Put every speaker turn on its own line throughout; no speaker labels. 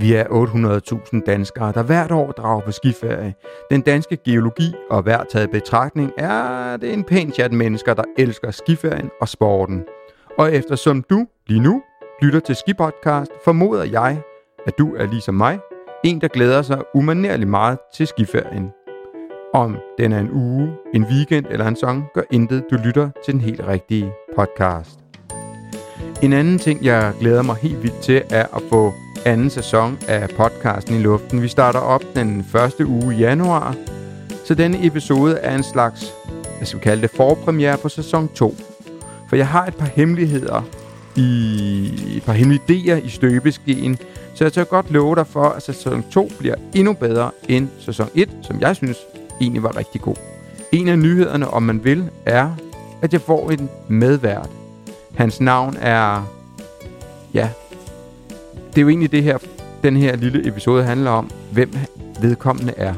Vi er 800.000 danskere, der hvert år drager på skiferie. Den danske geologi og hver taget betragtning er det en pæn chat mennesker, der elsker skiferien og sporten. Og eftersom du lige nu lytter til Skipodcast, formoder jeg, at du er ligesom mig, en der glæder sig umanerligt meget til skiferien. Om den er en uge, en weekend eller en sang, gør intet, du lytter til den helt rigtige podcast. En anden ting, jeg glæder mig helt vildt til, er at få anden sæson af podcasten i luften. Vi starter op den første uge i januar, så denne episode er en slags, hvad skal vi kalde det, forpremiere på sæson 2. For jeg har et par hemmeligheder i et par hemmelige idéer i støbeskeen, så jeg tør godt love dig for, at sæson 2 bliver endnu bedre end sæson 1, som jeg synes egentlig var rigtig god. En af nyhederne, om man vil, er, at jeg får en medvært. Hans navn er... Ja, det er jo egentlig det her, den her lille episode handler om, hvem vedkommende er.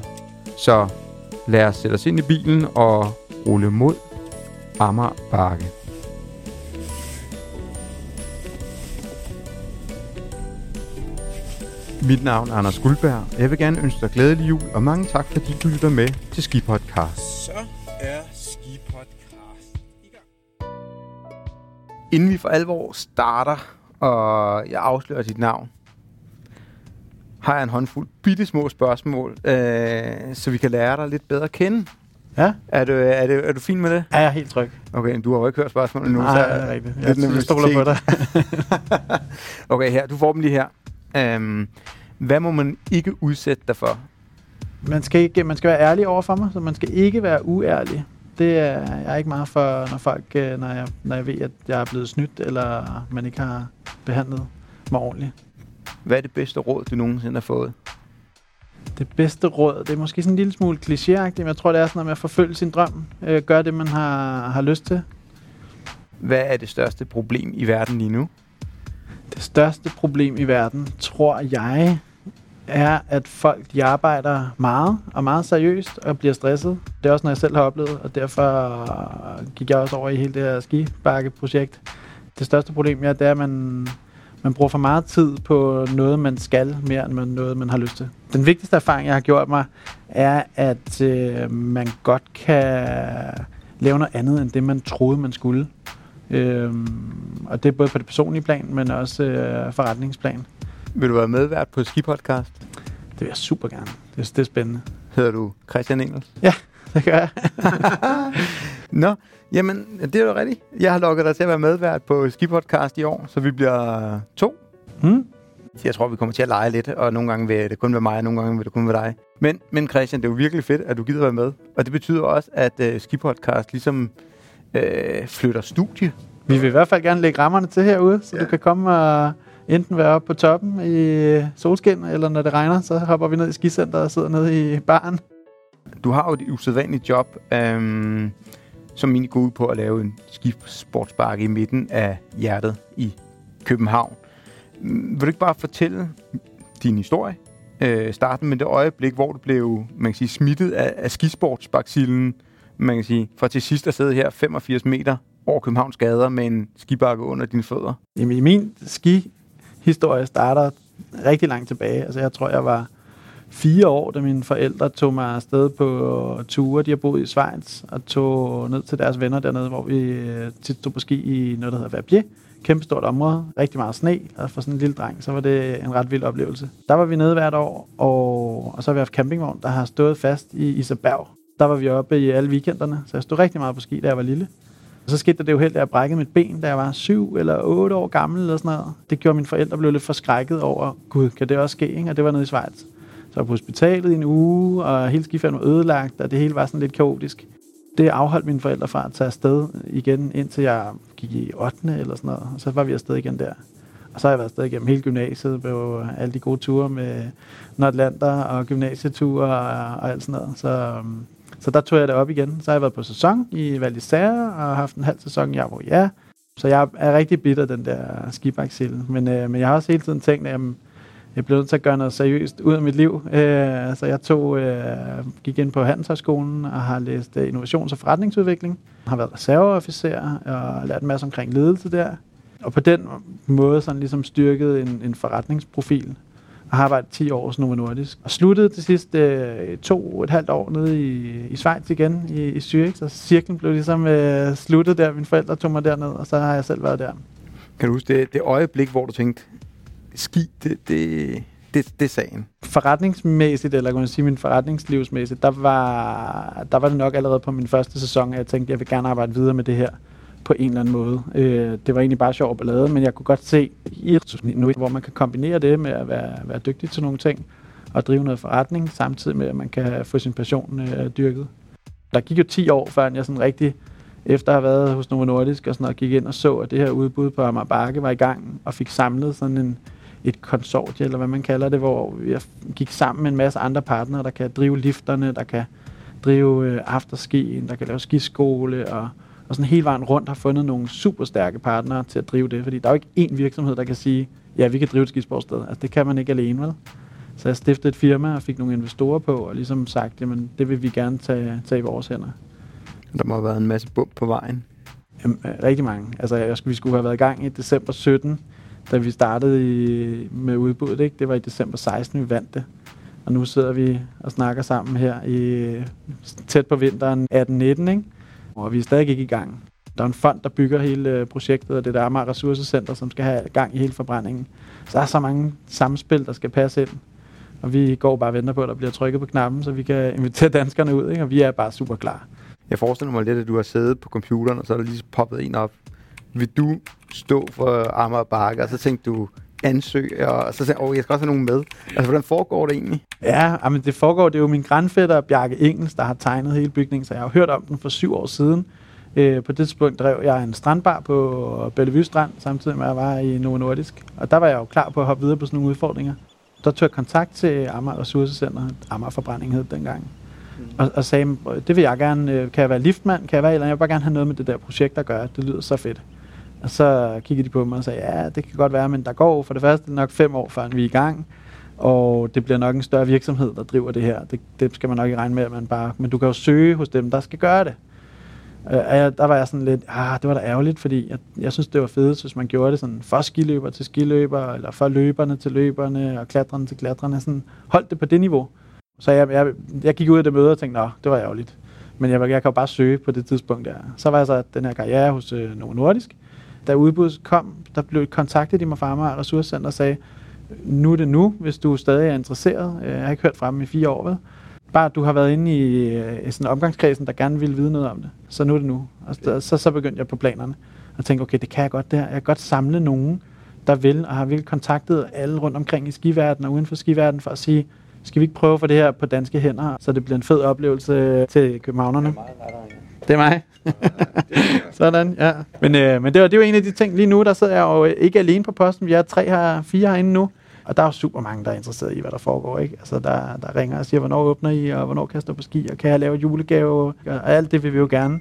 Så lad os sætte os ind i bilen og rulle mod Amager Bakke. Mit navn er Anders Guldberg. Jeg vil gerne ønske dig glædelig jul, og mange tak, fordi du lytter med til Ski Podcast.
Så er Ski Podcast i gang.
Inden vi for alvor starter, og jeg afslører dit navn, har jeg en håndfuld bitte små spørgsmål, øh, så vi kan lære dig lidt bedre at kende.
Ja,
Er du, er, du, er du fin med det?
er jeg helt tryg.
Okay, du har jo ikke hørt spørgsmålet endnu.
Nej,
så
det er Jeg, jeg
nervøsitet.
stoler på dig.
Okay, her, du får dem lige her. Um, hvad må man ikke udsætte dig for?
Man skal, ikke, man skal være ærlig over for mig, så man skal ikke være uærlig. Det er jeg er ikke meget for, når folk, øh, når jeg, når jeg ved, at jeg er blevet snydt, eller man ikke har behandlet mig ordentligt.
Hvad er det bedste råd, du nogensinde har fået?
Det bedste råd, det er måske sådan en lille smule klichéagtigt, men jeg tror, det er sådan noget med at forfølge sin drøm. Øh, gøre det, man har, har lyst til.
Hvad er det største problem i verden lige nu?
Det største problem i verden, tror jeg, er, at folk de arbejder meget og meget seriøst og bliver stresset. Det er også noget, jeg selv har oplevet, og derfor gik jeg også over i hele det her skibakkeprojekt. Det største problem ja, det er, at man, man bruger for meget tid på noget, man skal, mere end man- noget, man har lyst til. Den vigtigste erfaring, jeg har gjort mig, er, at øh, man godt kan lave noget andet, end det, man troede, man skulle. Øh, og det er både på det personlige plan, men også øh, forretningsplan.
Vil du være medvært på Skipodcast?
Det vil jeg super gerne. Det, det er spændende.
Hedder du Christian Engels?
Det gør jeg.
Nå, jamen, det er jo rigtigt. Jeg har lukket dig til at være medvært på Skipodcast i år, så vi bliver to.
Hmm?
Jeg tror, vi kommer til at lege lidt, og nogle gange vil det kun være mig, og nogle gange vil det kun være dig. Men, men Christian, det er jo virkelig fedt, at du gider være med. Og det betyder også, at uh, Skipodcast ligesom øh, flytter studie.
Vi vil i hvert fald gerne lægge rammerne til herude, så
Ja.
du kan komme og enten være oppe på toppen i solskin, eller når det regner, så hopper vi ned i skicenteret og sidder nede i baren.
Du har jo et usædvanligt job, øhm, som egentlig går ud på at lave en skisportsbakke i midten af hjertet i København. Vil du ikke bare fortælle din historie? Øh, starten med det øjeblik, hvor du blev man kan sige, smittet af, af skisportsbaksillen, man kan sige, for til sidst at sidde her 85 meter over Københavns gader med en skibakke under dine fødder.
Jamen, min historie starter rigtig langt tilbage. Altså, jeg tror, jeg var fire år, da mine forældre tog mig afsted på ture. De har boet i Schweiz og tog ned til deres venner dernede, hvor vi øh, tit tog på ski i noget, der hedder Verbier. Kæmpestort område, rigtig meget sne, og for sådan en lille dreng, så var det en ret vild oplevelse. Der var vi nede hvert år, og, og så har vi haft campingvogn, der har stået fast i Isabjerg. Der var vi oppe i alle weekenderne, så jeg stod rigtig meget på ski, da jeg var lille. Og så skete der det jo helt, at jeg brækkede mit ben, da jeg var syv eller otte år gammel eller sådan noget. Det gjorde mine forældre blev lidt forskrækket over, gud, kan det også ske? Ikke? Og det var nede i Schweiz. Så jeg var på hospitalet i en uge, og hele skiferien var ødelagt, og det hele var sådan lidt kaotisk. Det afholdt mine forældre fra at tage afsted igen, indtil jeg gik i 8. eller sådan noget. Og så var vi afsted igen der. Og så har jeg været afsted igennem hele gymnasiet på alle de gode ture med Nordlander og gymnasieture og, og alt sådan noget. Så, øhm, så der tog jeg det op igen. Så har jeg været på sæson i Val d'Isère og haft en halv sæson i ja. Så jeg er rigtig bitter den der skibaksel. Men, øh, men jeg har også hele tiden tænkt, at jamen, jeg blev nødt til at gøre noget seriøst ud af mit liv. Øh, så jeg tog, øh, gik ind på Handelshøjskolen og har læst øh, innovations- og forretningsudvikling. Har været reserveofficer og lært en masse omkring ledelse der. Og på den måde sådan ligesom styrket en, en forretningsprofil og har arbejdet 10 år hos Novo Nordisk. Og sluttede til sidst øh, to og et halvt år nede i, i Schweiz igen, i, i Zürich. Så cirklen blev ligesom øh, sluttet der. Mine forældre tog mig derned, og så har jeg selv været der.
Kan du huske det, det øjeblik, hvor du tænkte, ski, det, det, det, det er sagen?
Forretningsmæssigt, eller kan man sige min forretningslivsmæssigt, der var, der var det nok allerede på min første sæson, at jeg tænkte, at jeg vil gerne arbejde videre med det her på en eller anden måde. Øh, det var egentlig bare sjov ballade, men jeg kunne godt se i nu, hvor man kan kombinere det med at være, være dygtig til nogle ting og drive noget forretning, samtidig med at man kan få sin passion øh, dyrket. Der gik jo 10 år, før jeg sådan rigtig, efter at have været hos Novo Nordisk og sådan noget, gik ind og så, at det her udbud på Amager Bakke var i gang, og fik samlet sådan en, et konsortie, eller hvad man kalder det, hvor jeg gik sammen med en masse andre partnere, der kan drive lifterne, der kan drive øh, afterski, der kan lave skiskole og og sådan hele vejen rundt har fundet nogle super stærke partnere til at drive det, fordi der er jo ikke én virksomhed, der kan sige, ja, vi kan drive et skisportsted. Altså, det kan man ikke alene, vel? Så jeg stiftede et firma og fik nogle investorer på, og ligesom sagt, jamen, det vil vi gerne tage, tage i vores hænder.
Der må have været en masse bump på vejen.
Jamen, øh, rigtig mange. Altså, jeg, vi skulle have været i gang i december 17, da vi startede i, med udbuddet. Ikke? Det var i december 16, vi vandt det. Og nu sidder vi og snakker sammen her i tæt på vinteren 18-19, ikke? Og vi er stadig ikke i gang. Der er en fond, der bygger hele øh, projektet, og det der Amager Ressourcecenter, som skal have gang i hele forbrændingen. Så der er så mange samspil, der skal passe ind. Og vi går bare og venter på, at der bliver trykket på knappen, så vi kan invitere danskerne ud, ikke? og vi er bare super klar.
Jeg forestiller mig lidt, at du har siddet på computeren, og så er der lige poppet en op. Vil du stå for Amager Bakke? Og så tænkte du, ansøge, og så jeg, oh, jeg skal også have nogen med. Altså, hvordan foregår det egentlig?
Ja, men det foregår, det er jo min grandfætter, Bjarke Engels, der har tegnet hele bygningen, så jeg har hørt om den for syv år siden. Øh, på det tidspunkt drev jeg en strandbar på Bellevue Strand, samtidig med at jeg var i Novo Nordisk. Og der var jeg jo klar på at hoppe videre på sådan nogle udfordringer. Der tog jeg kontakt til Amager Ressourcecenter, Amager Forbrænding hed dengang, mm. og, og sagde, det vil jeg gerne, øh, kan jeg være liftmand, kan jeg være eller jeg vil bare gerne have noget med det der projekt at gøre, det lyder så fedt. Og så kiggede de på mig og sagde, ja, det kan godt være, men der går for det første nok fem år, før vi er i gang. Og det bliver nok en større virksomhed, der driver det her. Det, det skal man nok ikke regne med, at man bare... Men du kan jo søge hos dem, der skal gøre det. Øh, og jeg, der var jeg sådan lidt, ah, det var da ærgerligt, fordi jeg, jeg synes, det var fedt, hvis man gjorde det sådan for skiløber til skiløber, eller for løberne til løberne, og klatrerne til klatrerne. Sådan, holdt det på det niveau. Så jeg, jeg, jeg gik ud af det møde og tænkte, nå, det var ærgerligt. Men jeg, jeg kan jo bare søge på det tidspunkt der. Så var jeg så den her karriere hos øh, Novo Nordisk, da udbuddet kom, der blev kontaktet de mig fra Amager Ressourcecenter og sagde, nu er det nu, hvis du stadig er interesseret. Øh, jeg har ikke hørt fra dem i fire år, vel? Bare at du har været inde i, øh, i sådan omgangskredsen, der gerne ville vide noget om det. Så nu er det nu. Og så, så, så begyndte jeg på planerne. Og tænkte, okay, det kan jeg godt det her. Jeg kan godt samle nogen, der vil, og har virkelig kontaktet alle rundt omkring i skiverdenen og uden for skiverdenen for at sige, skal vi ikke prøve for det her på danske hænder, så det bliver en fed oplevelse øh, til københavnerne? Det er mig. Sådan, ja. Men, øh, men det, var, det var en af de ting. Lige nu, der sidder jeg jo ikke alene på posten. Vi er tre her, fire herinde nu. Og der er jo super mange, der er interesseret i, hvad der foregår. Ikke? Altså, der, der ringer og siger, hvornår åbner I, og hvornår kan jeg stå på ski, og kan jeg lave julegave? Og alt det vil vi jo gerne.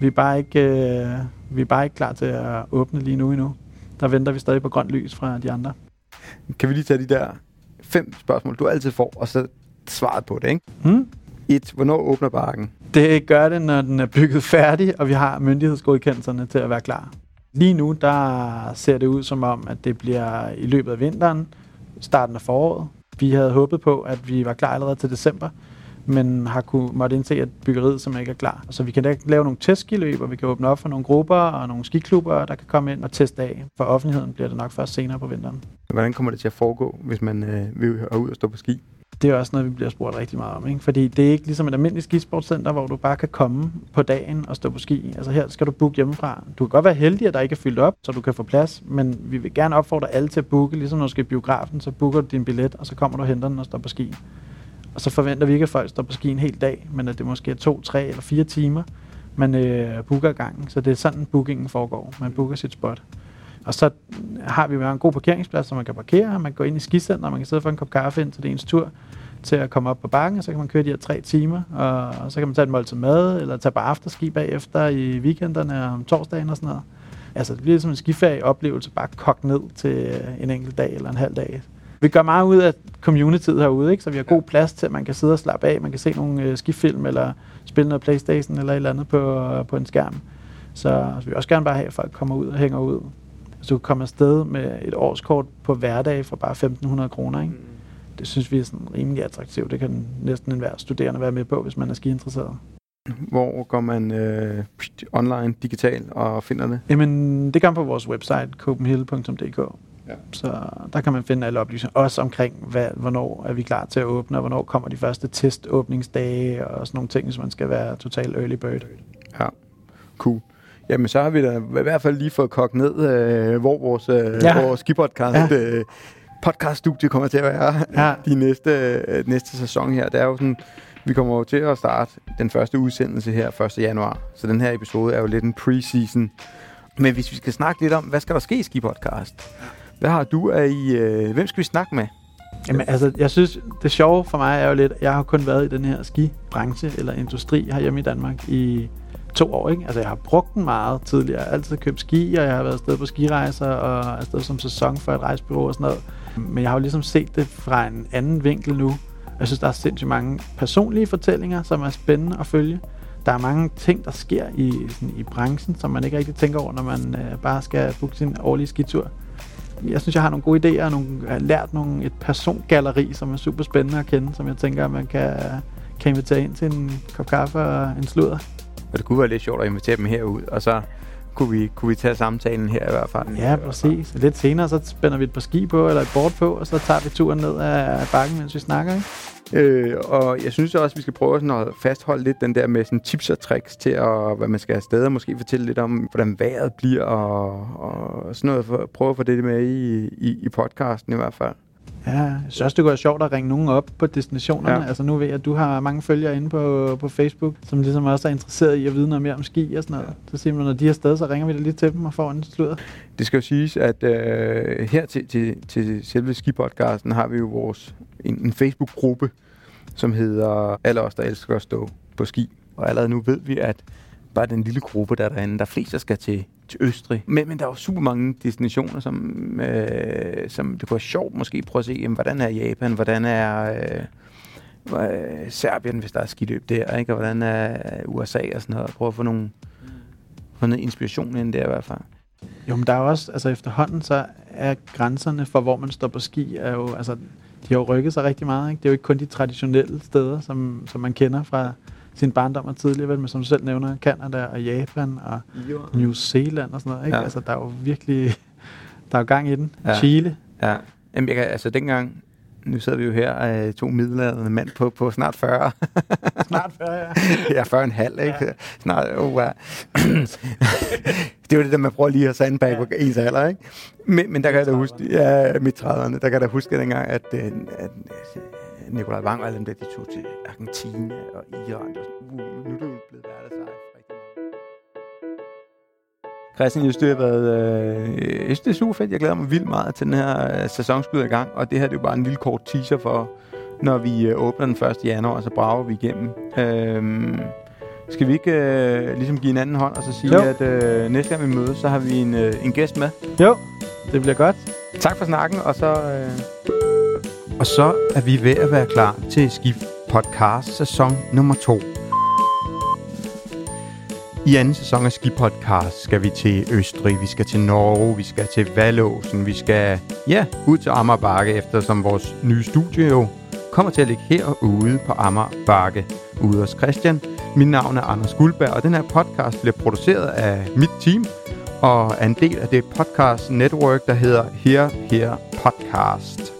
Vi er bare ikke, øh, vi er bare ikke klar til at åbne lige nu endnu. Der venter vi stadig på grønt lys fra de andre.
Kan vi lige tage de der fem spørgsmål, du altid får, og så svaret på det, ikke?
Hmm?
Et, hvornår åbner bakken?
Det gør det, når den er bygget færdig, og vi har myndighedsgodkendelserne til at være klar. Lige nu, der ser det ud som om, at det bliver i løbet af vinteren, starten af foråret. Vi havde håbet på, at vi var klar allerede til december, men har kunne, måtte indse, at byggeriet som ikke er klar. Så vi kan da lave nogle testskiløb, og vi kan åbne op for nogle grupper og nogle skiklubber, der kan komme ind og teste af. For offentligheden bliver det nok først senere på vinteren.
Hvordan kommer det til at foregå, hvis man øh, vil ud og stå på ski?
Det er også noget, vi bliver spurgt rigtig meget om. Ikke? Fordi det er ikke ligesom et almindeligt skisportcenter, hvor du bare kan komme på dagen og stå på ski. Altså her skal du booke hjemmefra. Du kan godt være heldig, at der ikke er fyldt op, så du kan få plads, men vi vil gerne opfordre alle til at booke, ligesom når du skal i biografen, så booker du din billet, og så kommer du og henter den og står på ski. Og så forventer vi ikke, at folk står på ski en hel dag, men at det måske er to, tre eller fire timer, man øh, booker gangen. Så det er sådan, bookingen foregår. Man booker sit spot. Og så har vi jo en god parkeringsplads, så man kan parkere, man kan gå ind i skicenter, man kan sidde for en kop kaffe ind til det ens tur til at komme op på bakken, og så kan man køre de her tre timer, og, og så kan man tage et måltid mad, eller tage på afterski bagefter i weekenderne om torsdagen og sådan noget. Altså det bliver som en skiferie-oplevelse, bare kogt ned til en enkelt dag eller en halv dag. Vi gør meget ud af communityet herude, ikke? så vi har god plads til, at man kan sidde og slappe af, man kan se nogle øh, skifilm, eller spille noget Playstation, eller et eller andet på, på en skærm. Så, så vi vil også gerne bare have, at folk kommer ud og hænger ud. Så du kan komme afsted med et årskort på hverdag for bare 1.500 kroner, ikke? det synes vi er sådan rimelig attraktivt. Det kan næsten enhver studerende være med på, hvis man er skiinteresseret.
Hvor går man øh, online, digital og finder det?
Jamen, det kan man på vores website, copenhill.dk.
Ja.
Så der kan man finde alle oplysninger, også omkring, hvad, hvornår er vi klar til at åbne, og hvornår kommer de første teståbningsdage, og sådan nogle ting, hvis man skal være total early bird.
Ja, cool. Jamen, så har vi da i hvert fald lige fået kogt ned, øh, hvor vores, øh, ja. Vores skipodcast, ja. øh, podcaststudie kommer til at være
Ja.
de næste, øh, næste sæson her. Det er jo sådan, vi kommer jo til at starte den første udsendelse her 1. januar. Så den her episode er jo lidt en pre-season. Men hvis vi skal snakke lidt om, hvad skal der ske i Skipodcast? Hvad har du af i... Øh, hvem skal vi snakke med?
Jamen, altså, jeg synes, det sjove for mig er jo lidt, jeg har kun været i den her skibranche eller industri herhjemme i Danmark i to år, ikke? Altså, jeg har brugt den meget tidligere. Jeg har altid købt ski, og jeg har været afsted på skirejser, og afsted som sæson for et rejsebureau og sådan noget. Men jeg har jo ligesom set det fra en anden vinkel nu. Jeg synes, der er sindssygt mange personlige fortællinger, som er spændende at følge. Der er mange ting, der sker i, sådan, i branchen, som man ikke rigtig tænker over, når man øh, bare skal booke sin årlige skitur. Jeg synes, jeg har nogle gode idéer, og nogle, jeg har lært nogle, et persongalleri, som er super spændende at kende, som jeg tænker, man kan, kan invitere ind til en kop kaffe og en sludder.
Og det kunne være lidt sjovt at invitere dem herud, og så kunne vi, kunne vi tage samtalen her i hvert fald.
Ja, præcis. Lidt senere, så spænder vi et par ski på, eller et board på, og så tager vi turen ned af bakken, mens vi snakker, ikke?
Øh, og jeg synes også, at vi skal prøve sådan at fastholde lidt den der med sådan tips og tricks til, at, hvad man skal afsted, og måske fortælle lidt om, hvordan vejret bliver, og, og sådan noget. For, prøve at få det med i, i, i podcasten i hvert fald.
Ja, jeg synes også, det kunne være sjovt at ringe nogen op på destinationerne.
Ja.
Ja. Altså nu ved jeg, at du har mange følgere inde på, på Facebook, som ligesom også er interesseret i at vide noget mere om ski og sådan noget. Så siger man, når de er afsted, så ringer vi da lige til dem og får en sludder.
Det skal jo siges, at øh, her til, til, til selve skipodcasten har vi jo vores, en, en Facebook-gruppe, som hedder Alle os, der elsker at stå på ski. Og allerede nu ved vi, at bare den lille gruppe, der er derinde, der er flest, der skal til, til Østrig. Men, men der er jo super mange destinationer, som, øh, som det kunne være sjovt måske prøve at se, jamen, hvordan er Japan, hvordan er øh, hvad- Serbien, hvis der er skiløb der, ikke? og hvordan er USA og sådan noget. Prøve at få nogle, få noget inspiration ind der i hvert fald.
Jo, men der er jo også, altså efterhånden, så er grænserne for, hvor man står på ski, er jo, altså, de har jo rykket sig rigtig meget. Ikke? Det er jo ikke kun de traditionelle steder, som, som man kender fra sin barndom og tidligere, vel, men som du selv nævner, Canada og Japan og New Zealand og sådan noget. Ikke?
Ja.
Ja. Altså, der er jo virkelig, der er jo gang i den.
Ja.
Ja. Chile.
Ja, Jamen, jeg kan, altså dengang, nu sidder vi jo her, øh, to middelalderne mænd på, på snart 40.
Snart før, ja.
ja, 40 en halv, ikke? Ja. Snart, oh, ja. det er jo det der, man prøver lige at sandbag på ens alder, ikke? Men, men der kan jeg da huske, ja, midt 30'erne, der kan jeg da huske dengang, at, øh, at Nikolaj Wang og alle dem der, de tog til Argentina og Iran. Det var sådan, uh, nu er det jo blevet hverdagsej. rigtig meget. Christian, jeg synes, det har været, øh, jeg synes, det er super fedt. Jeg glæder mig vildt meget til den her øh, sæson skyder i gang, og det her det er jo bare en lille kort teaser for, når vi øh, åbner den 1. januar, og så brager vi igennem. Øhm, skal vi ikke øh, ligesom give hinanden hånd og så sige,
Jo.
at øh, næste gang vi mødes, så har vi en, øh, en gæst med?
Jo, det bliver godt.
Tak for snakken, og så... Øh... Og så er vi ved at være klar til Skift Podcast sæson nummer 2. I anden sæson af Ski Podcast skal vi til Østrig, vi skal til Norge, vi skal til Valåsen, vi skal ja, ud til Ammerbakke, eftersom vores nye studie jo kommer til at ligge herude på Ammerbakke ude hos Christian. Mit navn er Anders Guldberg, og den her podcast bliver produceret af mit team, og er en del af det podcast network, der hedder Her Her Podcast.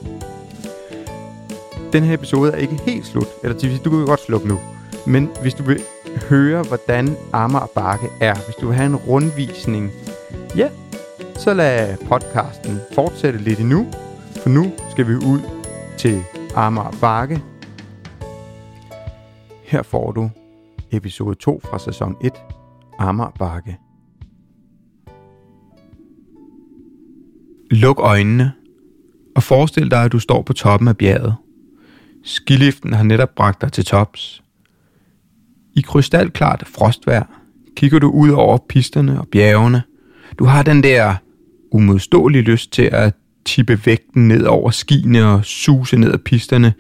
Den her episode er ikke helt slut, eller det vil sige, du kan godt slukke nu. Men hvis du vil høre, hvordan Amager Bakke er, hvis du vil have en rundvisning, ja, så lad podcasten fortsætte lidt endnu, for nu skal vi ud til Amager Bakke. Her får du episode 2 fra sæson 1, Amager Bakke. Luk øjnene og forestil dig, at du står på toppen af bjerget. Skiliften har netop bragt dig til tops. I krystalklart frostvejr kigger du ud over pisterne og bjergene. Du har den der umodståelige lyst til at tippe vægten ned over skiene og suse ned ad pisterne,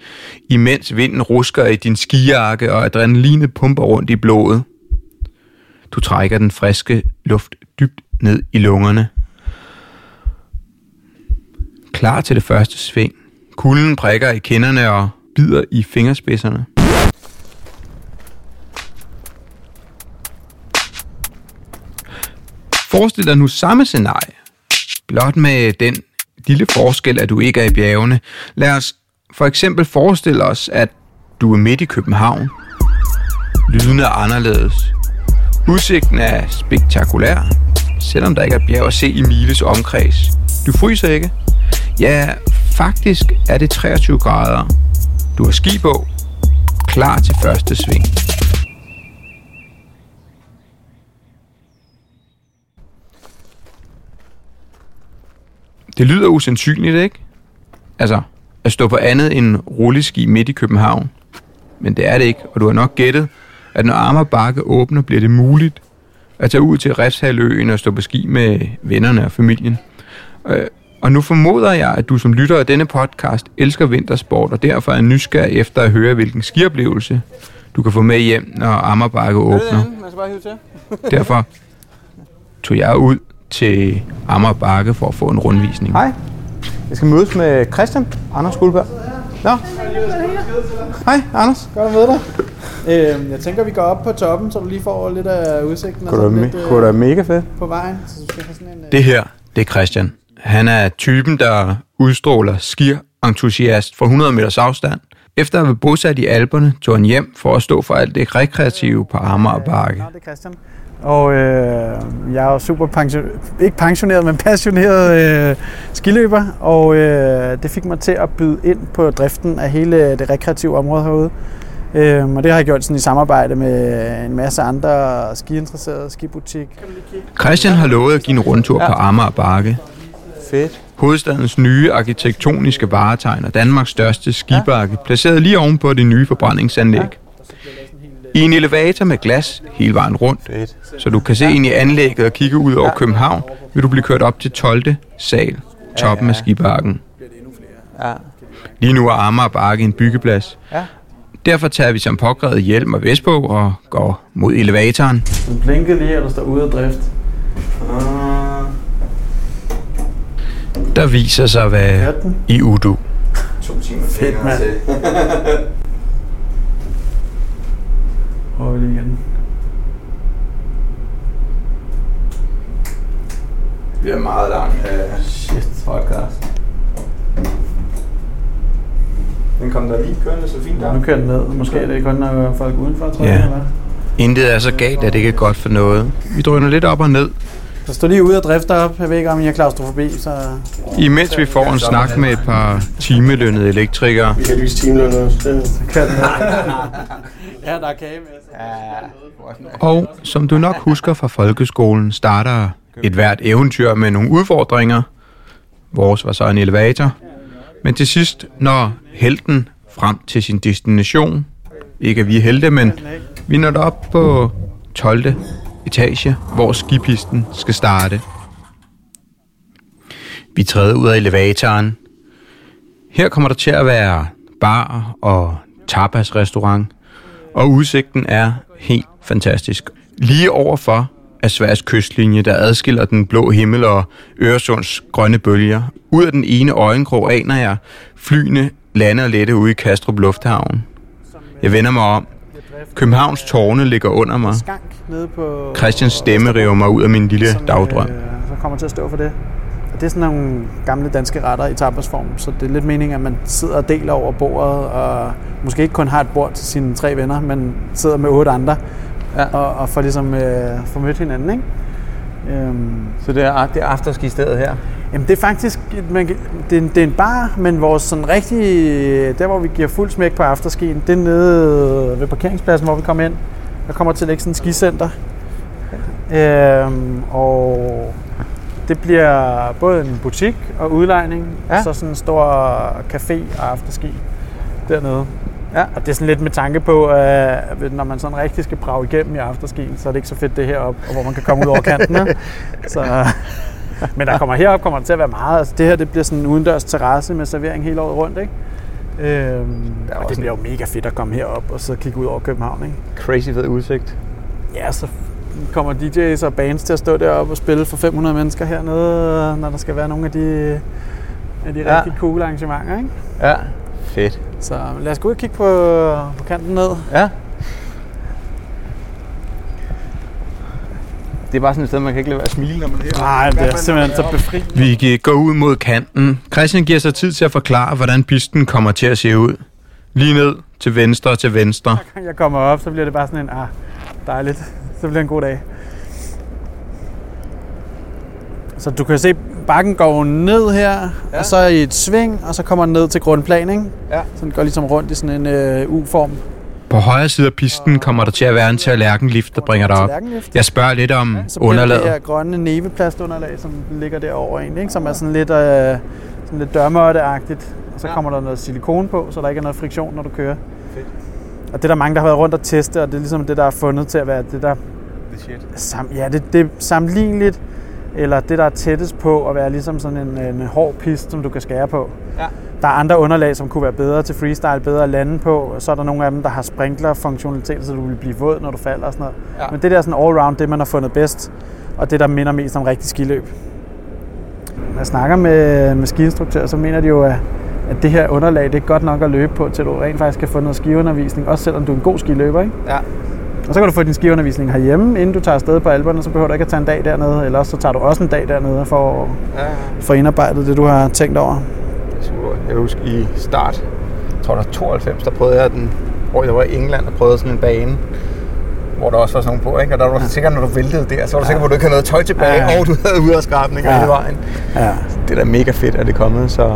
imens vinden rusker i din skijakke og adrenalinet pumper rundt i blodet. Du trækker den friske luft dybt ned i lungerne. Klar til det første sving, Kulden prikker i kinderne og bider i fingerspidserne. Forestil dig nu samme scenarie. Blot med den lille forskel, at du ikke er i bjergene. Lad os for eksempel forestille os, at du er midt i København. Lyden er anderledes. Udsigten er spektakulær, selvom der ikke er bjerg at se i miles omkreds. Du fryser ikke? Ja, faktisk er det 23 grader. Du har ski på, klar til første sving. Det lyder usandsynligt, ikke? Altså, at stå på andet end rulleski midt i København. Men det er det ikke, og du har nok gættet, at når Amager Bakke åbner, bliver det muligt at tage ud til Refshaløen og stå på ski med vennerne og familien. Øh, Øh, Og nu formoder jeg, at du som lytter af denne podcast elsker vintersport, og derfor er nysgerrig efter at høre, hvilken skioplevelse du kan få med hjem, når Amager Bakke åbner.
Man skal bare hive til.
Derfor tog jeg ud til Amager Bakke for at få en rundvisning.
Hej. Jeg skal mødes med Christian Anders Guldberg. Nå. Hej, Anders.
Godt at møde dig. Øh, jeg tænker, vi går op på toppen, så du lige får lidt af udsigten og
Kunne me- kunne da mega fedt.
på vejen. Så du skal have sådan en... Øh,
Det her, det er Christian. Han er typen, der udstråler skir-entusiast fra 100 meters afstand. Efter at have bosat i Alperne, tog han hjem for at stå for alt det rekreative på Amager Bakke.
Er. Og øh, jeg er jo super pension, ikke pensioneret, men passioneret øh, skiløber, og øh, det fik mig til at byde ind på driften af hele det rekreative område herude. Øh, og det har jeg gjort sådan i samarbejde med en masse andre skiinteresserede, skibutik.
Christian har lovet at give en rundtur på Amager Bakke.
Fedt.
Hovedstadens nye arkitektoniske varetegn og Danmarks største skibakke, placeret lige ovenpå det nye forbrændingsanlæg. I en elevator med glas hele vejen rundt,
Fedt.
så du kan se ind i anlægget og kigge ud over København, vil du blive kørt op til 12. sal, toppen af skibakken.
Ja.
Lige nu er Amager Bakke en byggeplads.
Ja.
Derfor tager vi som påkrævet hjelm og vest på og går mod elevatoren.
Den blinkede lige, og der står ude af drift.
Der viser sig at være i Udu.
Fedt, mand. Prøver vi lige igen.
Vi er meget langt af
Shit.
podcast.
Den kom der lige kørende så fint
Nu kører den ned. Måske er det kun, når folk udenfor, tror
Ja.
jeg, eller hvad?
Intet er så galt, at det ikke er godt for noget. Vi drøner lidt op og ned,
Der står lige ude og drifter op. Jeg ved ikke, om I har klaustrofobi, så...
imens vi får en snak med et par timelønnede elektrikere.
Vi er timelønner. Det
Kører den ned. ja, der er kage med.
Og som du nok husker fra folkeskolen, starter et hvert eventyr med nogle udfordringer. Vores var så en elevator. Men til sidst når helten frem til sin destination. Ikke at vi er helte, men vi når op på 12 etage, hvor skipisten skal starte. Vi træder ud af elevatoren. Her kommer der til at være bar og tapas-restaurant, og udsigten er helt fantastisk. Lige overfor er Sveriges kystlinje, der adskiller den blå himmel og Øresunds grønne bølger. Ud af den ene øjenkrog aner jeg flyene lande og lette ude i Kastrup Lufthavn. Jeg vender mig om. Københavns tårne ligger under mig.
Nede på...
Christians stemme river mig ud af min lille
som,
dagdrøm.
Øh, så kommer til at stå for det. Og det er sådan nogle gamle danske retter i tapasform, så det er lidt meningen, at man sidder og deler over bordet, og måske ikke kun har et bord til sine tre venner, men sidder med otte andre,
Ja.
og, og får ligesom øh, får mødt hinanden, ikke? Øhm,
Så det er, det er afterski-stedet her.
Jamen det er faktisk, man, det, er, en- det er en bar, men vores sådan rigtige, der hvor vi giver fuld smæk på afterskien, det er nede ved parkeringspladsen, hvor vi kommer ind. Der kommer til at ligge sådan et skicenter. Øhm, og det bliver både en butik og udlejning, ja.
Ja.
og så sådan en stor café og afterski dernede.
Ja.
Og det er sådan lidt med tanke på, at når man sådan rigtig skal brage igennem i afterskien, så er det ikke så fedt det heroppe, og hvor man kan komme ud over kanten. ikke? Så, men der kommer herop kommer der til at være meget. Altså, det her det bliver sådan en udendørs terrasse med servering hele året rundt. Ikke? Øhm, og det bliver jo mega fedt at komme herop og så kigge ud over København. Ikke?
Crazy fed udsigt.
Ja, så kommer DJ's og bands til at stå deroppe og spille for 500 mennesker hernede, når der skal være nogle af de af de
Ja.
rigtig cool arrangementer. Ikke?
Ja. Fedt.
Så lad os gå ud og kigge på, på kanten ned.
Ja. Det er bare sådan et sted, man kan ikke lade være at smile, når man er her.
Nej, det er simpelthen så befriende.
Vi går ud mod kanten. Christian giver sig tid til at forklare, hvordan pisten kommer til at se ud. Lige ned til venstre til venstre.
gang jeg kommer op, så bliver det bare sådan en, ah, dejligt. Så bliver det en god dag. Så du kan se, bakken går ned her, ja. og så i et sving, og så kommer den ned til grundplan, ikke?
Ja.
Så den går ligesom rundt i sådan en øh, U-form.
På højre side af pisten kommer der til at være en tallerkenlift, der bringer dig op. Jeg spørger lidt om
Så bliver det
underlaget.
det her grønne neveplastunderlag, som ligger derovre egentlig, ikke? som er sådan lidt, øh, sådan lidt dørmåtte-agtigt. Og så
Ja.
ja. kommer der noget silikone på, så der ikke er noget friktion, når du kører.
Fedt.
Og det er der mange, der har været rundt og teste, og det er ligesom det, der er fundet til at være det, der
Det shit.
Sam, ja, det, det er sammenligneligt, eller det, der er tættest på at være ligesom sådan en, en hård pist, som du kan skære på.
Ja.
Der er andre underlag, som kunne være bedre til freestyle, bedre at lande på. Så er der nogle af dem, der har sprinkler-funktionalitet, så du vil blive våd, når du falder og sådan noget.
Ja.
Men det der er sådan all-round, det man har fundet bedst, og det, der minder mest om rigtig skiløb. Når jeg snakker med, med skiinstruktører, så mener de jo, at, at det her underlag, det er godt nok at løbe på, til du rent faktisk kan få noget skiundervisning, også selvom du er en god skiløber, ikke?
Ja.
Og så kan du få din skiundervisning herhjemme, inden du tager afsted på alberne, så behøver du ikke at tage en dag dernede, eller så tager du også en dag dernede for at
ja.
få indarbejdet det, du har tænkt over.
Jeg husker i start, jeg tror der var 92, der prøvede jeg den, hvor jeg var i England og prøvede sådan en bane, hvor der også var sådan nogle på, ikke? Og der var du sikker, når du væltede der, så var du sikker på, at du ikke havde noget tøj tilbage,
Ja, ja.
og du havde uderskrabninger
Ja.
hele vejen.
Ja.
Det er da mega fedt, at det er kommet så,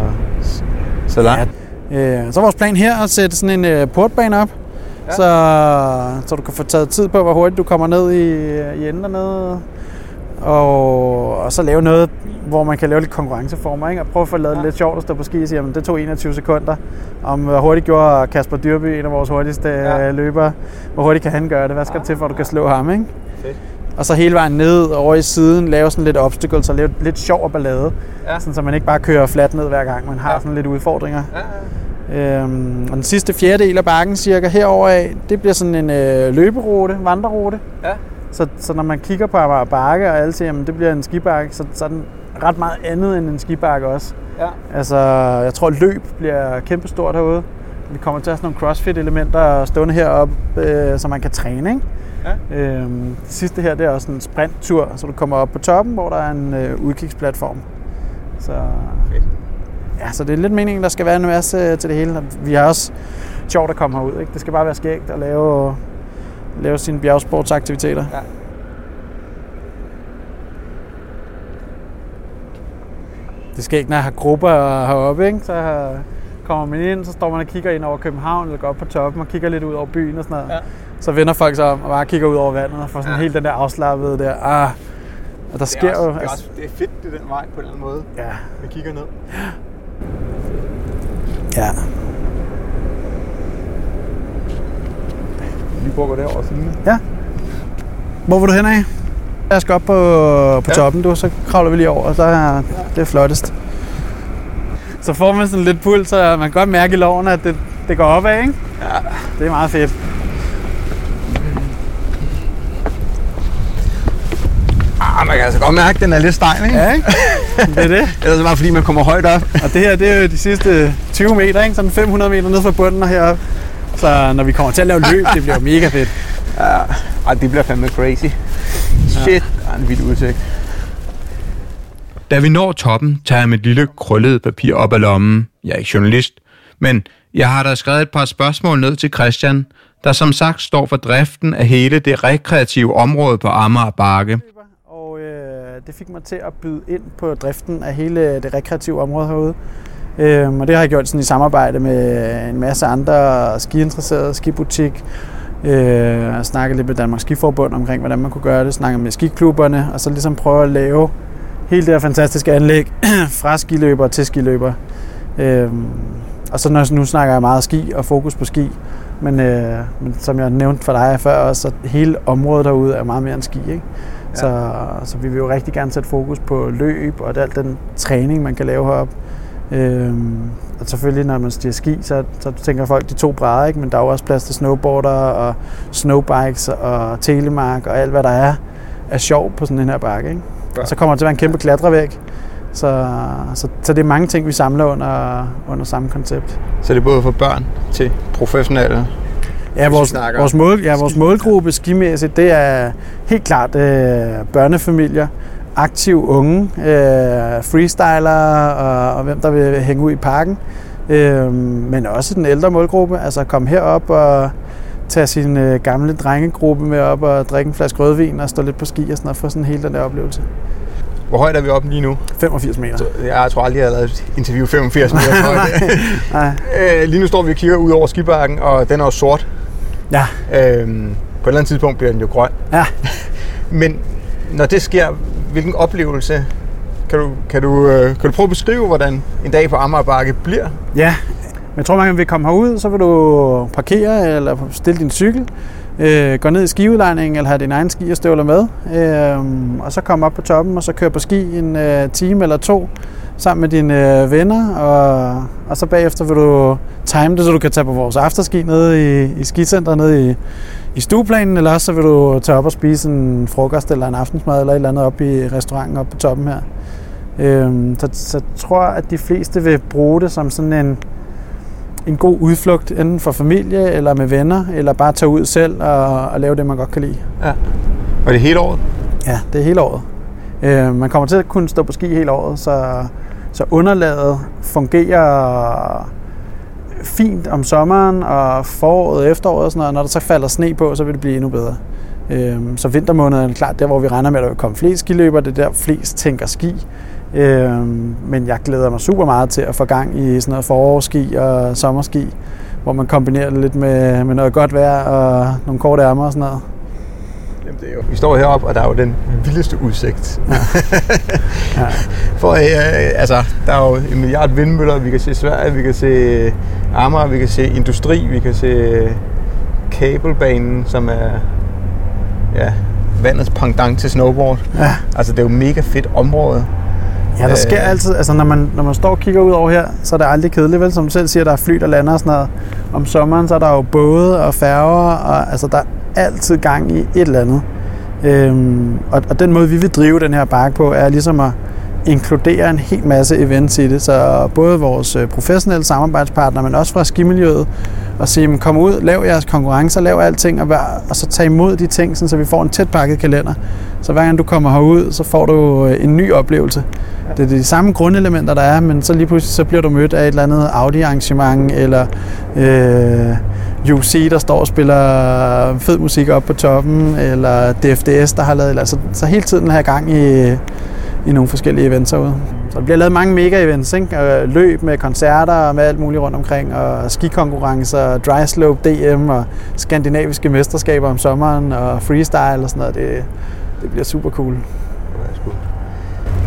så langt.
Øh, så er vores plan her at sætte sådan en øh, portbane op, ja. så, så du kan få taget tid på, hvor hurtigt du kommer ned i, i enden dernede. Og, og så lave noget, hvor man kan lave lidt konkurrenceformer, ikke? og prøve at få lavet ja. lidt sjovt at stå på ski og sige, at det tog 21 sekunder. Om hvor hurtigt gjorde Kasper Dyrby, en af vores hurtigste
Ja.
ja. løbere, hvor hurtigt kan han gøre det? Hvad skal ja. til, for at du kan slå ham? Ikke?
Fedt.
Og så hele vejen ned over i siden, lave sådan lidt obstacles og lave lidt sjov og ballade.
Ja.
Sådan, så man ikke bare kører fladt ned hver gang, man har
Ja.
sådan lidt udfordringer.
Ja,
Øhm, og den sidste fjerdedel af bakken, cirka herover af, det bliver sådan en øh, løberute, vandrerute.
ja.
Så, så når man kigger på Amager Bakke, og alle siger, at det bliver en skibakke, så, så er den ret meget andet end en skibakke også.
ja.
Altså, jeg tror, løb bliver kæmpestort herude. Vi kommer til at have sådan nogle crossfit-elementer stående heroppe, øh, så man kan træne, ikke?
Ja.
Øhm, det sidste her, det er også en sprinttur, så du kommer op på toppen, hvor der er en øh, udkigsplatform. Så,
Fedt.
ja, så det er lidt meningen, der skal være en masse øh, til det hele. Vi har også sjovt at komme herud, ikke? Det skal bare være skægt at lave, lave sine bjergsportsaktiviteter.
Ja.
Det skal ikke, når jeg har grupper heroppe, ikke? så kommer man ind, så står man og kigger ind over København, eller går op på toppen og kigger lidt ud over byen og sådan noget.
Ja.
Så vender folk sig om og bare kigger ud over vandet og får sådan
Ja.
helt den der afslappede der. Ah, og der sker
det er også,
jo...
Det er, også, det er fedt, det er den vej på en eller anden måde.
ja,
Vi kigger ned.
ja.
Vi prøver at gå derover siden.
ja. Hvor vil du hen af? Jeg skal op på, på
Ja.
toppen, du, så kravler vi lige over, og så er det flottest. Så får man sådan lidt puls, så man kan godt mærke i loven, at det, det går opad, ikke?
Ja.
Det er meget fedt.
Ah, man kan altså godt mærke, at den er lidt stejl, ikke?
Ja, ikke? Det er det.
Ellers er det bare fordi, man kommer højt op.
Og det her, det er jo de sidste 20 meter, ikke? Sådan 500 meter ned fra bunden og heroppe. Så når vi kommer til at lave løb, det bliver mega fedt.
Ja. Ej, det bliver fandme crazy. Shit, der er en vild udsigt.
Da vi når toppen, tager jeg mit lille krøllede papir op af lommen. Jeg er ikke journalist, men jeg har da skrevet et par spørgsmål ned til Christian, der som sagt står for driften af hele det rekreative område på Amager Bakke.
Og øh, det fik mig til at byde ind på driften af hele det rekreative område herude. Øhm, og det har jeg gjort sådan i samarbejde med en masse andre skiinteresserede, skibutik. Øh, og snakket lidt med Danmarks Skiforbund omkring, hvordan man kunne gøre det. Snakket med skiklubberne, og så ligesom prøve at lave hele det her fantastiske anlæg fra skiløber til skiløber. Øhm, og så når, nu snakker jeg meget ski og fokus på ski. Men, øh, men som jeg nævnte for dig før også, så hele området derude er meget mere end ski. Ikke? Ja. Så, så vi vil jo rigtig gerne sætte fokus på løb og al den træning, man kan lave heroppe. Øhm, og selvfølgelig, når man stiger ski, så, så tænker folk de to brædder, ikke? men der er jo også plads til snowboarder og snowbikes og telemark og alt, hvad der er af sjov på sådan en her bakke. Ikke?
Ja.
Og så kommer der til at være en kæmpe klatrevæg, Så, så, så det er mange ting, vi samler under, under samme koncept.
Så det er både for børn til professionelle.
Ja, vores, vores, mål, ja, vores målgruppe skimæssigt, det er helt klart øh, børnefamilier, aktive unge, øh, freestyler og, og hvem der vil hænge ud i parken. Øh, men også den ældre målgruppe, altså komme herop og tage sin øh, gamle drengegruppe med op og drikke en flaske rødvin og stå lidt på ski og sådan noget, få sådan hele den der oplevelse.
Hvor højt er vi oppe lige nu?
85 meter.
Så jeg tror aldrig, jeg har lavet et interview 85 meter højt.
Nej.
Øh, lige nu står vi og kigger ud over skibakken, og den er jo sort.
Ja,
Øhm, på et eller andet tidspunkt bliver den jo grøn.
ja.
Men når det sker, hvilken oplevelse kan du, kan du, øh, kan du prøve at beskrive, hvordan en dag på Amagerbakke bliver?
Ja, men jeg tror, man vil komme herud, så vil du parkere eller stille din cykel, øh, gå ned i skiudlejningen eller have din egen ski og støvler med, øh, og så komme op på toppen og så køre på ski en øh, time eller to sammen med dine øh, venner, og, og så bagefter vil du time det, så du kan tage på vores afterski nede i, i skicenteret nede i, i stueplanen, eller også så vil du tage op og spise en frokost eller en aftensmad eller et eller andet op i restauranten oppe på toppen her. Øhm, så, så jeg tror, at de fleste vil bruge det som sådan en, en god udflugt, enten for familie eller med venner, eller bare tage ud selv og, og lave det, man godt kan lide.
Ja. Og det er hele året?
Ja, det er hele året. Øh, man kommer til at kunne stå på ski hele året, så, så underlaget fungerer fint om sommeren og foråret og efteråret og sådan noget. Når der så falder sne på, så vil det blive endnu bedre. Øhm, så vintermånederne er klart der, hvor vi regner med, at der vil komme flest skiløber. Det er der, flest tænker ski. Øhm, men jeg glæder mig super meget til at få gang i sådan noget forårsski og sommerski, hvor man kombinerer det lidt med, med noget godt vejr og nogle korte ærmer og sådan noget.
Jamen, det er jo, vi står heroppe, og der er jo den vildeste udsigt.
Ja.
For øh, altså, der er jo en milliard vindmøller, vi kan se Sverige, vi kan se Amager, vi kan se industri, vi kan se kabelbanen, som er ja, vandets pendant til snowboard.
Ja.
Altså, det er jo mega fedt område.
Ja, der sker
Øh.
altid, altså når man, når man står og kigger ud over her, så er det aldrig kedeligt, vel? Som du selv siger, der er fly, der lander og sådan noget. Om sommeren, så er der jo både og færger, og altså der er altid gang i et eller andet. Øhm, og, og den måde, vi vil drive den her park på, er ligesom at inkludere en hel masse events i det. Så både vores øh, professionelle samarbejdspartnere, men også fra skimiljøet, og sige, "Men kom ud, lav jeres konkurrencer, lav alting, og, vær, og så tag imod de ting, sådan, så vi får en tæt pakket kalender. Så hver gang du kommer herud, så får du øh, en ny oplevelse. Det er de samme grundelementer, der er, men så lige pludselig så bliver du mødt af et eller andet Audi-arrangement, eller øh, UC, der står og spiller fed musik op på toppen, eller DFDS, der har lavet... Altså, så hele tiden har jeg gang i, i nogle forskellige events herude. Så der bliver lavet mange mega-events, ikke? Løb med koncerter og med alt muligt rundt omkring, og skikonkurrencer, dry slope, DM og skandinaviske mesterskaber om sommeren, og freestyle og sådan noget. Det, det bliver super cool.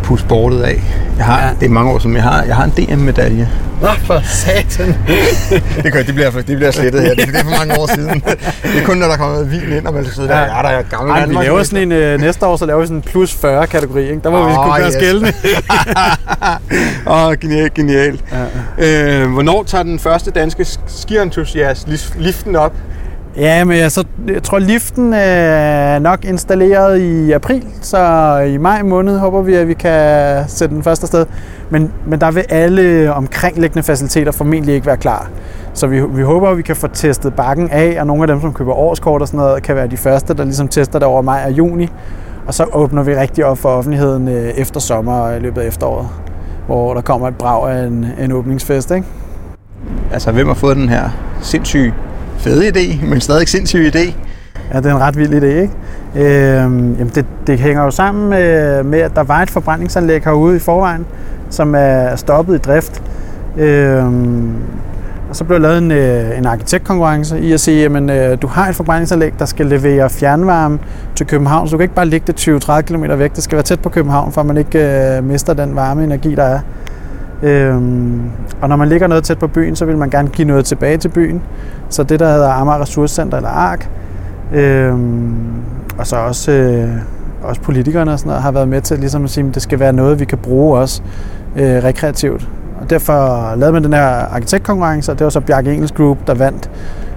Puste bordet af. Jeg har,
Ja.
Det er mange år siden, jeg har, jeg har en DM-medalje.
Nå, for satan!
Det, kan, det, bliver, det bliver slettet her. Det, det er for mange år siden. Det er kun, når der kommer noget vin ind, og man skal sidde der.
Ja.
Der er gammel
Ej, vi laver sådan en, øh, næste år, så laver vi sådan en plus 40 kategori, ikke? Der må oh, vi kunne gøre
yes.
skældende.
Åh, oh, genialt, genialt.
Ja.
Øh, hvornår tager den første danske skientusiast liften op?
Ja, men jeg, så, jeg tror, liften er nok installeret i april, så i maj måned håber vi, at vi kan sætte den første sted. Men, men der vil alle omkringliggende faciliteter formentlig ikke være klar. Så vi, vi håber, at vi kan få testet bakken af, og nogle af dem, som køber årskort og sådan noget, kan være de første, der ligesom tester det over maj og juni. Og så åbner vi rigtig op for offentligheden øh, efter sommer og i løbet af efteråret, hvor der kommer et brag af en, en åbningsfest, ikke?
Altså, hvem har fået den her sindssyge fede idé, men stadig sindssyg idé?
Ja, det er en ret vild idé, ikke? Øh, jamen det, det hænger jo sammen med, med, at der var et forbrændingsanlæg herude i forvejen, som er stoppet i drift. Øh, og så blev lavet en, øh, en arkitektkonkurrence i at sige, jamen øh, du har et forbrændingsanlæg, der skal levere fjernvarme til København, så du kan ikke bare ligge det 20-30 km væk. Det skal være tæt på København, for at man ikke øh, mister den varme energi, der er. Øhm, og når man ligger noget tæt på byen, så vil man gerne give noget tilbage til byen. Så det, der hedder Amager Ressourcecenter eller ARK, øhm, og så også, øh, også politikerne og sådan noget, har været med til ligesom at sige, at det skal være noget, vi kan bruge også øh, rekreativt. Og derfor lavede man den her arkitektkonkurrence, og det var så Bjarke Engels Group, der vandt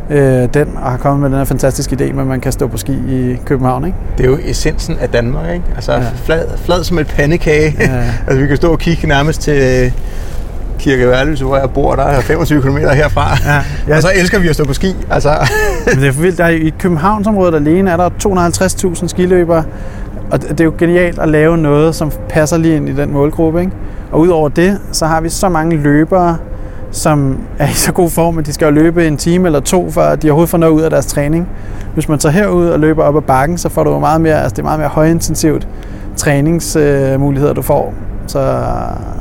øh, den, og har kommet med den her fantastiske idé med, at man kan stå på ski i København. Ikke?
Det er jo essensen af Danmark, ikke? Altså
Ja.
flad, flad som et pandekage.
Ja.
altså vi kan stå og kigge nærmest til øh, Kirke Værløse, hvor jeg bor, der er 25 km herfra.
Ja,
Ja. Og så elsker vi at stå på ski. Altså,
Men det er for vildt. Der er, I Københavnsområdet alene er der 250.000 skiløbere, og det er jo genialt at lave noget, som passer lige ind i den målgruppe. Ikke? Og udover det, så har vi så mange løbere, som er i så god form, at de skal løbe en time eller to, for at de overhovedet får noget ud af deres træning. Hvis man tager herud og løber op ad bakken, så får du meget mere, altså det er meget mere højintensivt træningsmuligheder, du får. Så,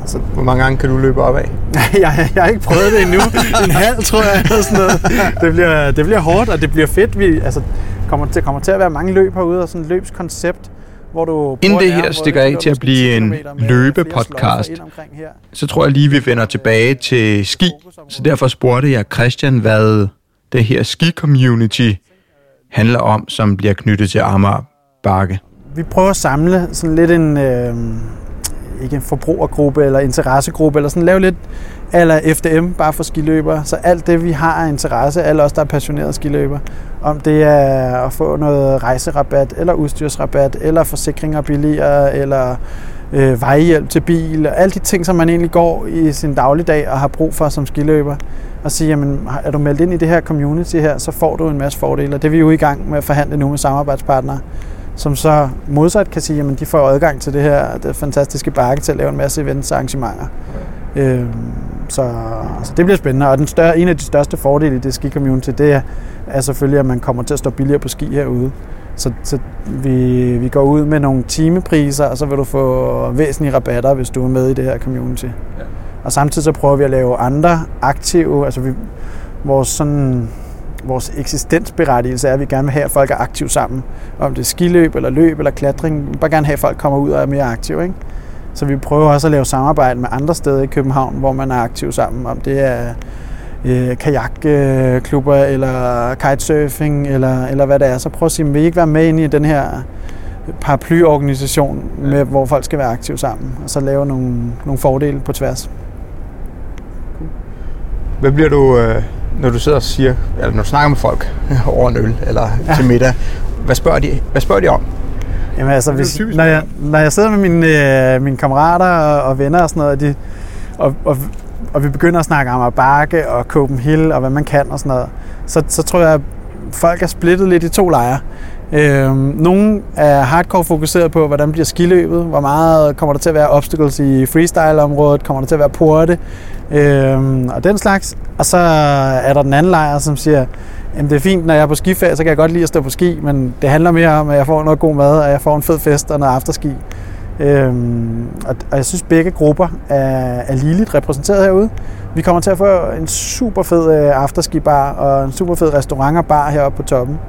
så
hvor mange gange kan du løbe op af?
jeg, jeg har ikke prøvet det endnu. En halv, tror jeg, eller sådan noget. Det bliver, det bliver hårdt, og det bliver fedt. Vi, altså, kommer til, kommer til at være mange løb herude, og sådan et løbskoncept, hvor du...
Inden det her stikker af til at blive
10
en løbepodcast. Så tror jeg lige, vi vender tilbage til ski. Så derfor spurgte jeg Christian, hvad det her ski-community handler om, som bliver knyttet til Amager Bakke.
Vi prøver at samle sådan lidt en... Øh, ikke en forbrugergruppe eller interessegruppe, eller sådan lave lidt eller FDM, bare for skiløbere. Så alt det, vi har af interesse, alle os, der er passionerede skiløbere, om det er at få noget rejserabat, eller udstyrsrabat, eller forsikringer billigere, eller øh, vejhjælp til bil, og alle de ting, som man egentlig går i sin dagligdag og har brug for som skiløber. Og sige, jamen, er du meldt ind i det her community her, så får du en masse fordele. Og det er vi jo i gang med at forhandle nu med samarbejdspartnere som så modsat kan sige, at de får adgang til det her det fantastiske bakke til at lave en masse events og arrangementer. Øhm, så, så det bliver spændende, og den større, en af de største fordele i det ski-community, det er, er selvfølgelig, at man kommer til at stå billigere på ski herude. Så, så vi, vi går ud med nogle timepriser, og så vil du få væsentlige rabatter, hvis du er med i det her community. Ja. Og samtidig så prøver vi at lave andre aktive, altså vi, vores sådan vores eksistensberettigelse er, at vi gerne vil have, at folk er aktive sammen. Om det er skiløb, eller løb, eller klatring. Vi vil bare gerne have, at folk kommer ud og er mere aktive. Ikke? Så vi prøver også at lave samarbejde med andre steder i København, hvor man er aktiv sammen. Om det er øh, kajakklubber, eller kitesurfing, eller, eller hvad det er. Så prøv at sige, vil I ikke være med ind i den her paraplyorganisation, med, hvor folk skal være aktive sammen, og så lave nogle, nogle fordele på tværs.
Hvad bliver du, øh, når du sidder og siger, eller når du snakker med folk over en øl eller ja. til middag, hvad spørger de, hvad spørger de om?
Jamen altså, hvis, når, jeg, når jeg sidder med mine, øh, mine kammerater og, og venner og sådan noget, og, de, og, og, og vi begynder at snakke om bakke og Copenhagen og hvad man kan og sådan noget, så, så tror jeg, at folk er splittet lidt i to lejre. Øh, nogle er hardcore fokuseret på, hvordan bliver skiløbet, hvor meget kommer der til at være obstacles i freestyle-området, kommer der til at være porte, øh, og den slags. Og så er der den anden lejr, som siger, Jamen, det er fint, når jeg er på skiferie, så kan jeg godt lide at stå på ski, men det handler mere om, at jeg får noget god mad, og jeg får en fed fest og noget afterski. Øhm, og, og jeg synes, begge grupper er, er ligeligt repræsenteret herude. Vi kommer til at få en super fed øh, afterski-bar og en super fed restaurant og bar heroppe på toppen.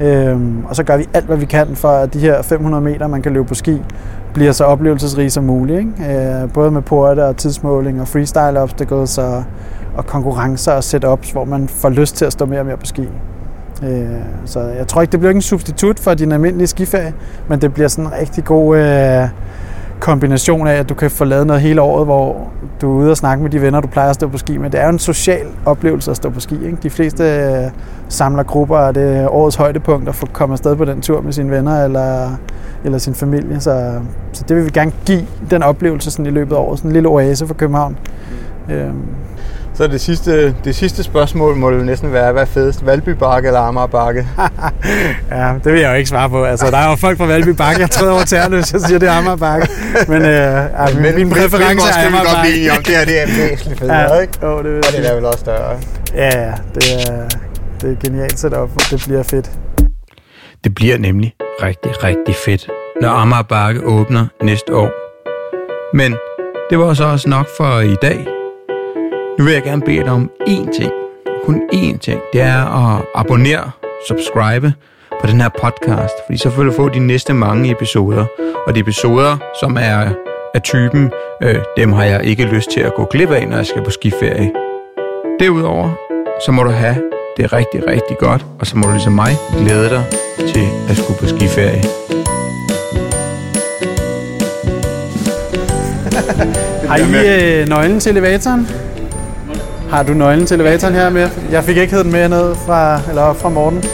Øhm, og så gør vi alt, hvad vi kan for, at de her 500 meter, man kan løbe på ski, bliver så oplevelsesrige som muligt. Ikke? Øh, både med porte og tidsmåling og freestyle obstacles og, og konkurrencer og setups, hvor man får lyst til at stå mere og mere på ski. Øh, så jeg tror ikke, det bliver ikke en substitut for din almindelige skiferie, men det bliver sådan en rigtig god øh, kombination af, at du kan få lavet noget hele året, hvor du er ude og snakke med de venner, du plejer at stå på ski med. Det er jo en social oplevelse at stå på ski. Ikke? De fleste øh, samler grupper, og det er årets højdepunkt at få komme afsted på den tur med sine venner eller, eller sin familie. Så, så det vil vi gerne give den oplevelse sådan i løbet af året. Sådan en lille oase for København. Øhm,
Så det sidste, det sidste spørgsmål må jo næsten være, hvad er fedest, Valby Bakke eller Amager Bakke?
Ja, det vil jeg jo ikke svare på. Altså, der er jo folk fra Valby Bakke, jeg træder over tæerne, hvis jeg siger, det er Amager Bakke. Men, øh, ja, min, min præference er Amager
vi godt blive
Bakke.
om, det her det er væsentligt federe,
Ja,
ikke?
jo, det vil
Og
jeg
det er vel også større.
Ja, ja, det er, det er genialt setup, og det bliver fedt.
Det bliver nemlig rigtig, rigtig fedt, når Amager Bakke åbner næste år. Men det var så også nok for i dag. Nu vil jeg gerne bede dig om én ting. Kun én ting. Det er at abonnere, subscribe på den her podcast. Fordi så vil du få de næste mange episoder. Og de episoder, som er af typen, øh, dem har jeg ikke lyst til at gå glip af, når jeg skal på skiferie. Derudover, så må du have det rigtig, rigtig godt, og så må du ligesom mig glæde dig til at skulle på skiferie.
Har I øh, nøglen til elevatoren? Har du nøglen til elevatoren her med? Jeg fik ikke hed den med ned fra, eller op fra Morten.